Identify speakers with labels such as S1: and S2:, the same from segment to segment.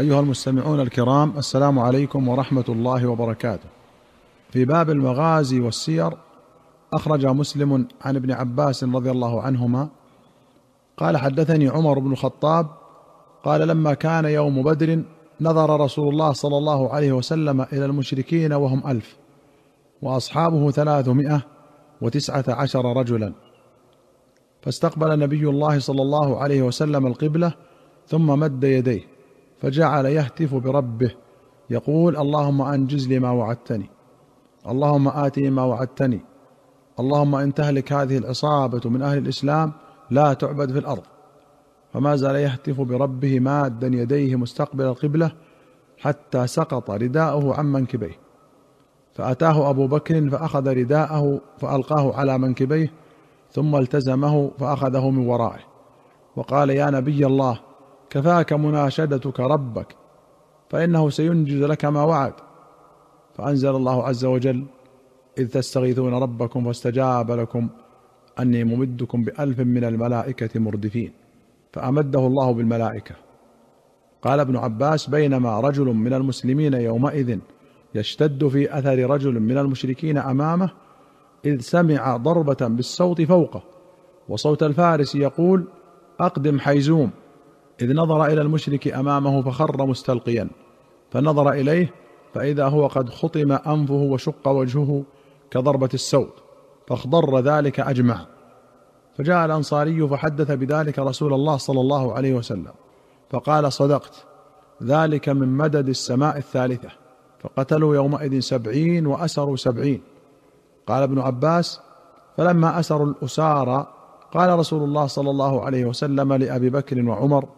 S1: أيها المستمعون الكرام السلام عليكم ورحمة الله وبركاته. في باب المغازي والسير أخرج مسلم عن ابن عباس رضي الله عنهما قال حدثني عمر بن الخطاب قال لما كان يوم بدر نظر رسول الله صلى الله عليه وسلم إلى المشركين وهم ألف وأصحابه ثلاثمائة وتسعة عشر رجلا فاستقبل نبي الله صلى الله عليه وسلم القبلة ثم مد يديه فجعل يهتف بربه. يقول اللهم أنجز لي ما وعدتني. اللهم اتني ما وعدتني. اللهم إن تهلك هذه العصابة من أهل الإسلام لا تعبد في الأرض. فما زال يهتف بربه مادا يديه مستقبل القبلة حتى سقط رداءه عن منكبيه. فأتاه أبو بكر فأخذ رداءه فألقاه على منكبيه ثم التزمه فأخذه من ورائه. وقال يا نبي الله كفاك مناشدتك ربك فإنه سينجز لك ما وعد. فأنزل الله عز وجل إذ تستغيثون ربكم فاستجاب لكم أني ممدكم بألف من الملائكة مردفين. فأمده الله بالملائكة. قال ابن عباس بينما رجل من المسلمين يومئذ يشتد في أثر رجل من المشركين أمامه إذ سمع ضربة بالصوت فوقه وصوت الفارس يقول أقدم حيزوم. إذ نظر إلى المشرك أمامه فخر مستلقيا فنظر إليه فإذا هو قد خطم أنفه وشق وجهه كضربة السوط فاخضر ذلك أجمع. فجاء الأنصاري فحدث بذلك رسول الله صلى الله عليه وسلم فقال صدقت ذلك من مدد السماء الثالثة فقتلوا يومئذ سبعين وأسروا سبعين. قال ابن عباس فلما أسروا الأسارى قال رسول الله صلى الله عليه وسلم لأبي بكر وعمر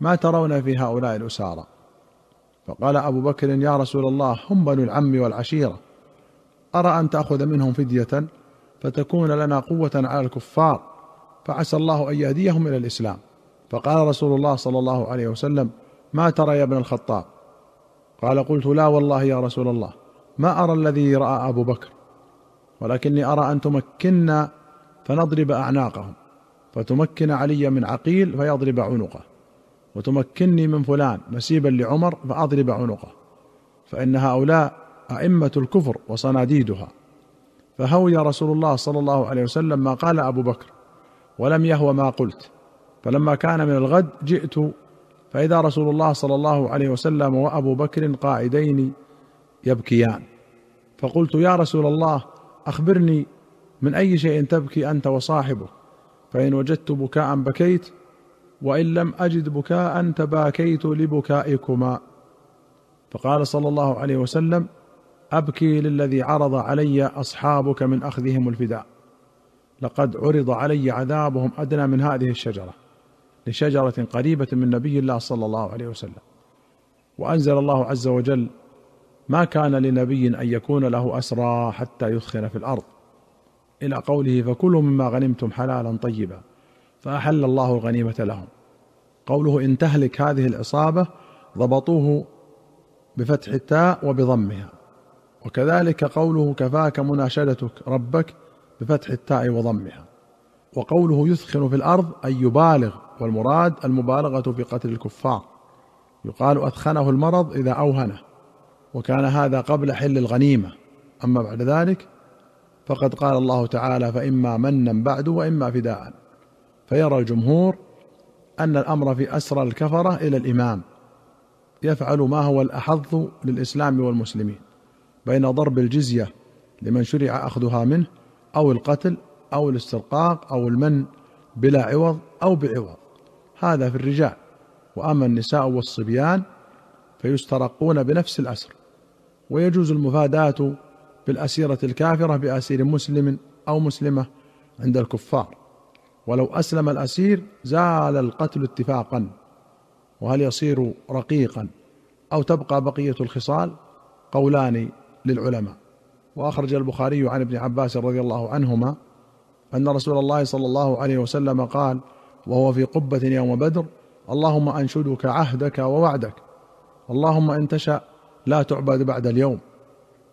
S1: ما ترون في هؤلاء الأسارى. فقال أبو بكر يا رسول الله هم بنو العم والعشيرة. أرى أن تأخذ منهم فدية فتكون لنا قوة على الكفار فعسى الله أن يهديهم إلى الإسلام. فقال رسول الله صلى الله عليه وسلم ما ترى يا ابن الخطاب؟ قال قلت لا والله يا رسول الله ما أرى الذي رأى أبو بكر ولكني أرى أن تمكنا فنضرب أعناقهم فتمكن علي من عقيل فيضرب عنقه. وتمكنني من فلان نسيبا لعمر فأضرب عنقه فإن هؤلاء أئمة الكفر وصناديدها. فهوي رسول الله صلى الله عليه وسلم ما قال أبو بكر ولم يهو ما قلت. فلما كان من الغد جئت فإذا رسول الله صلى الله عليه وسلم وأبو بكر قاعدين يبكيان. فقلت يا رسول الله أخبرني من أي شيء تبكي أنت وصاحبك فإن وجدت بكاء بكيت وإن لم أجد بكاء تباكيت لبكائكما. فقال صلى الله عليه وسلم أبكي للذي عرض علي أصحابك من أخذهم الفداء. لقد عرض علي عذابهم أدنى من هذه الشجرة لشجرة قريبة من نبي الله صلى الله عليه وسلم. وأنزل الله عز وجل ما كان لنبي أن يكون له أسرى حتى يثخن في الأرض. إلى قوله فكلوا مما غنمتم حلالا طيبا. فأحل الله الغنيمة لهم. قوله إن تهلك هذه العصابة ضبطوه بفتح التاء وبضمها. وكذلك قوله كفاك مناشدتك ربك بفتح التاء وضمها. وقوله يثخن في الأرض أي يبالغ والمراد المبالغة في قتل الكفار. يقال اثخنه المرض إذا أوهنه. وكان هذا قبل حل الغنيمة. أما بعد ذلك فقد قال الله تعالى فإما منا بعد وإما فداء. فيرى الجمهور أن الأمر في أسرى الكفرة إلى الإمام يفعل ما هو الأحظ للإسلام والمسلمين بين ضرب الجزية لمن شرع أخذها منه أو القتل أو الاسترقاق أو المن بلا عوض أو بعوض. هذا في الرجال. وأما النساء والصبيان فيسترقون بنفس الأسر. ويجوز المفاداة بالاسيره الكافرة بأسير مسلم أو مسلمة عند الكفار. ولو أسلم الأسير زال القتل اتفاقا وهل يصير رقيقا أو تبقى بقية الخصال قولان للعلماء؟ وأخرج البخاري عن ابن عباس رضي الله عنهما أن رسول الله صلى الله عليه وسلم قال وهو في قبة يوم بدر اللهم أنشدك عهدك ووعدك اللهم إن تشا لا تعبد بعد اليوم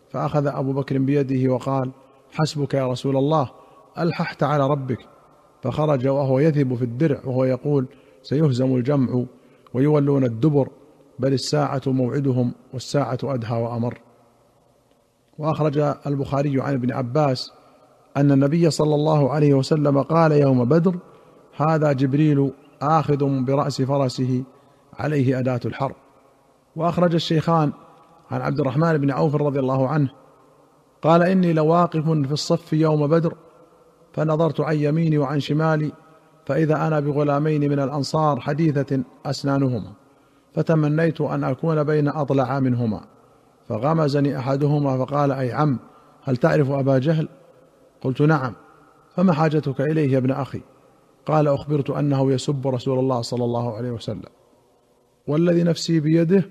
S1: فأخذ أبو بكر بيده وقال حسبك يا رسول الله ألححت على ربك فخرج وهو يثب في الدرع وهو يقول سيهزم الجمع ويولون الدبر بل الساعة موعدهم والساعة أدهى وأمر. وأخرج البخاري عن ابن عباس أن النبي صلى الله عليه وسلم قال يوم بدر هذا جبريل آخذ برأس فرسه عليه أداة الحرب. وأخرج الشيخان عن عبد الرحمن بن عوف رضي الله عنه قال إني لواقف في الصف يوم بدر فنظرت عن يميني وعن شمالي فإذا أنا بغلامين من الأنصار حديثة أسنانهما فتمنيت أن أكون بين أضلع منهما فغمزني أحدهما فقال أي عم هل تعرف أبا جهل؟ قلت نعم. فما حاجتك إليه يا ابن أخي؟ قال أخبرت أنه يسب رسول الله صلى الله عليه وسلم. والذي نفسي بيده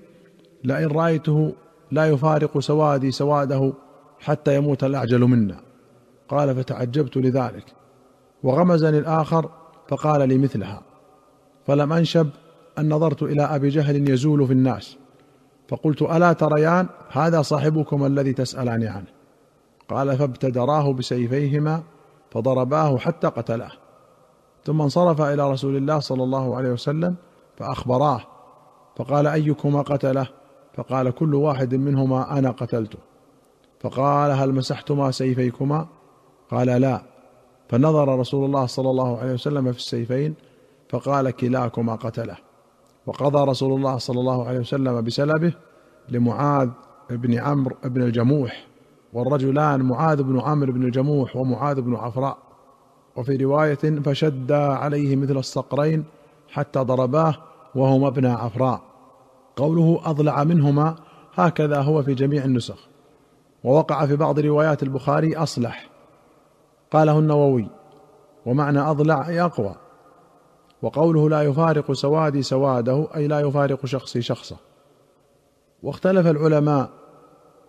S1: لئن رأيته لا يفارق سوادي سواده حتى يموت الأعجل منا. قال فتعجبت لذلك وغمزني الآخر فقال لي مثلها فلم أنشب أن نظرت إلى أبي جهل يزول في الناس فقلت ألا تريان هذا صاحبكم الذي تسالان عنه قال فابتدراه بسيفيهما فضرباه حتى قتلاه ثم انصرف إلى رسول الله صلى الله عليه وسلم فأخبراه فقال أيكما قتله فقال كل واحد منهما أنا قتلته فقال هل مسحتما سيفيكما قال لا. فنظر رسول الله صلى الله عليه وسلم في السيفين فقال كلاكما قتله. وقضى رسول الله صلى الله عليه وسلم بسلبه لمعاذ بن عمرو بن الجموح والرجلان معاذ بن عمرو بن الجموح ومعاذ بن عفراء. وفي رواية فشدا عليه مثل الصقرين حتى ضرباه وهما ابن عفراء. قوله أضلع منهما هكذا هو في جميع النسخ. ووقع في بعض روايات البخاري أصلح. قاله النووي ومعنى أضلع أي أقوى وقوله لا يفارق سوادي سواده أي لا يفارق شخصي شخصه. واختلف العلماء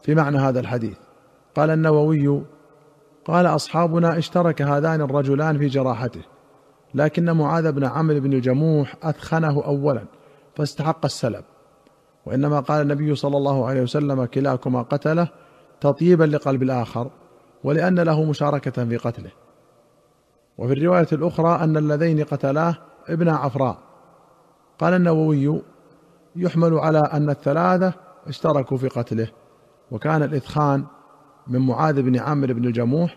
S1: في معنى هذا الحديث. قال النووي قال أصحابنا اشترك هذان الرجلان في جراحته لكن معاذ بن عمرو بن الجموح أثخنه اولا فاستحق السلب. وإنما قال النبي صلى الله عليه وسلم كلاكما قتله تطيبا لقلب الآخر. ولأن له مشاركة في قتله. وفي الرواية الأخرى أن اللذين قتلاه ابن عفراء. قال النووي يحمل على أن الثلاثة اشتركوا في قتله وكان الإثخان من معاذ بن عمرو بن الجموح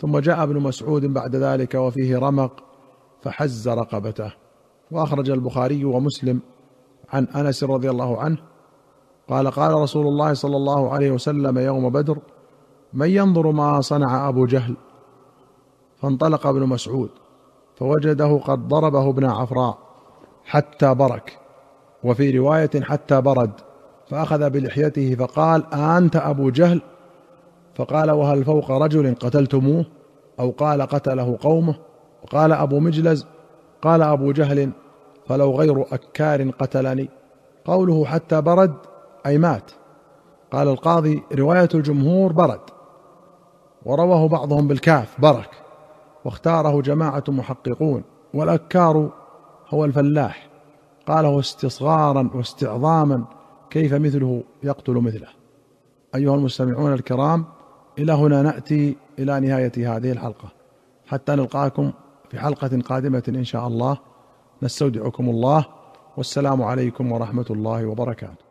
S1: ثم جاء ابن مسعود بعد ذلك وفيه رمق فحز رقبته. وأخرج البخاري ومسلم عن أنس رضي الله عنه قال قال رسول الله صلى الله عليه وسلم يوم بدر من ينظر ما صنع أبو جهل؟ فانطلق ابن مسعود فوجده قد ضربه ابن عفراء حتى برك وفي رواية حتى برد فأخذ بلحيته فقال أنت أبو جهل؟ فقال وهل فوق رجل قتلتموه؟ أو قال قتله قومه؟ وقال أبو مجلز؟ قال أبو جهل فلو غير أكار قتلني. قوله حتى برد أي مات. قال القاضي رواية الجمهور برد. ورواه بعضهم بالكاف برك. واختاره جماعة محققون والأكار هو الفلاح. قاله استصغارا واستعظاما كيف مثله يقتل مثله. أيها المستمعون الكرام إلى هنا نأتي إلى نهاية هذه الحلقة. حتى نلقاكم في حلقة قادمة إن شاء الله. نستودعكم الله والسلام عليكم ورحمة الله وبركاته.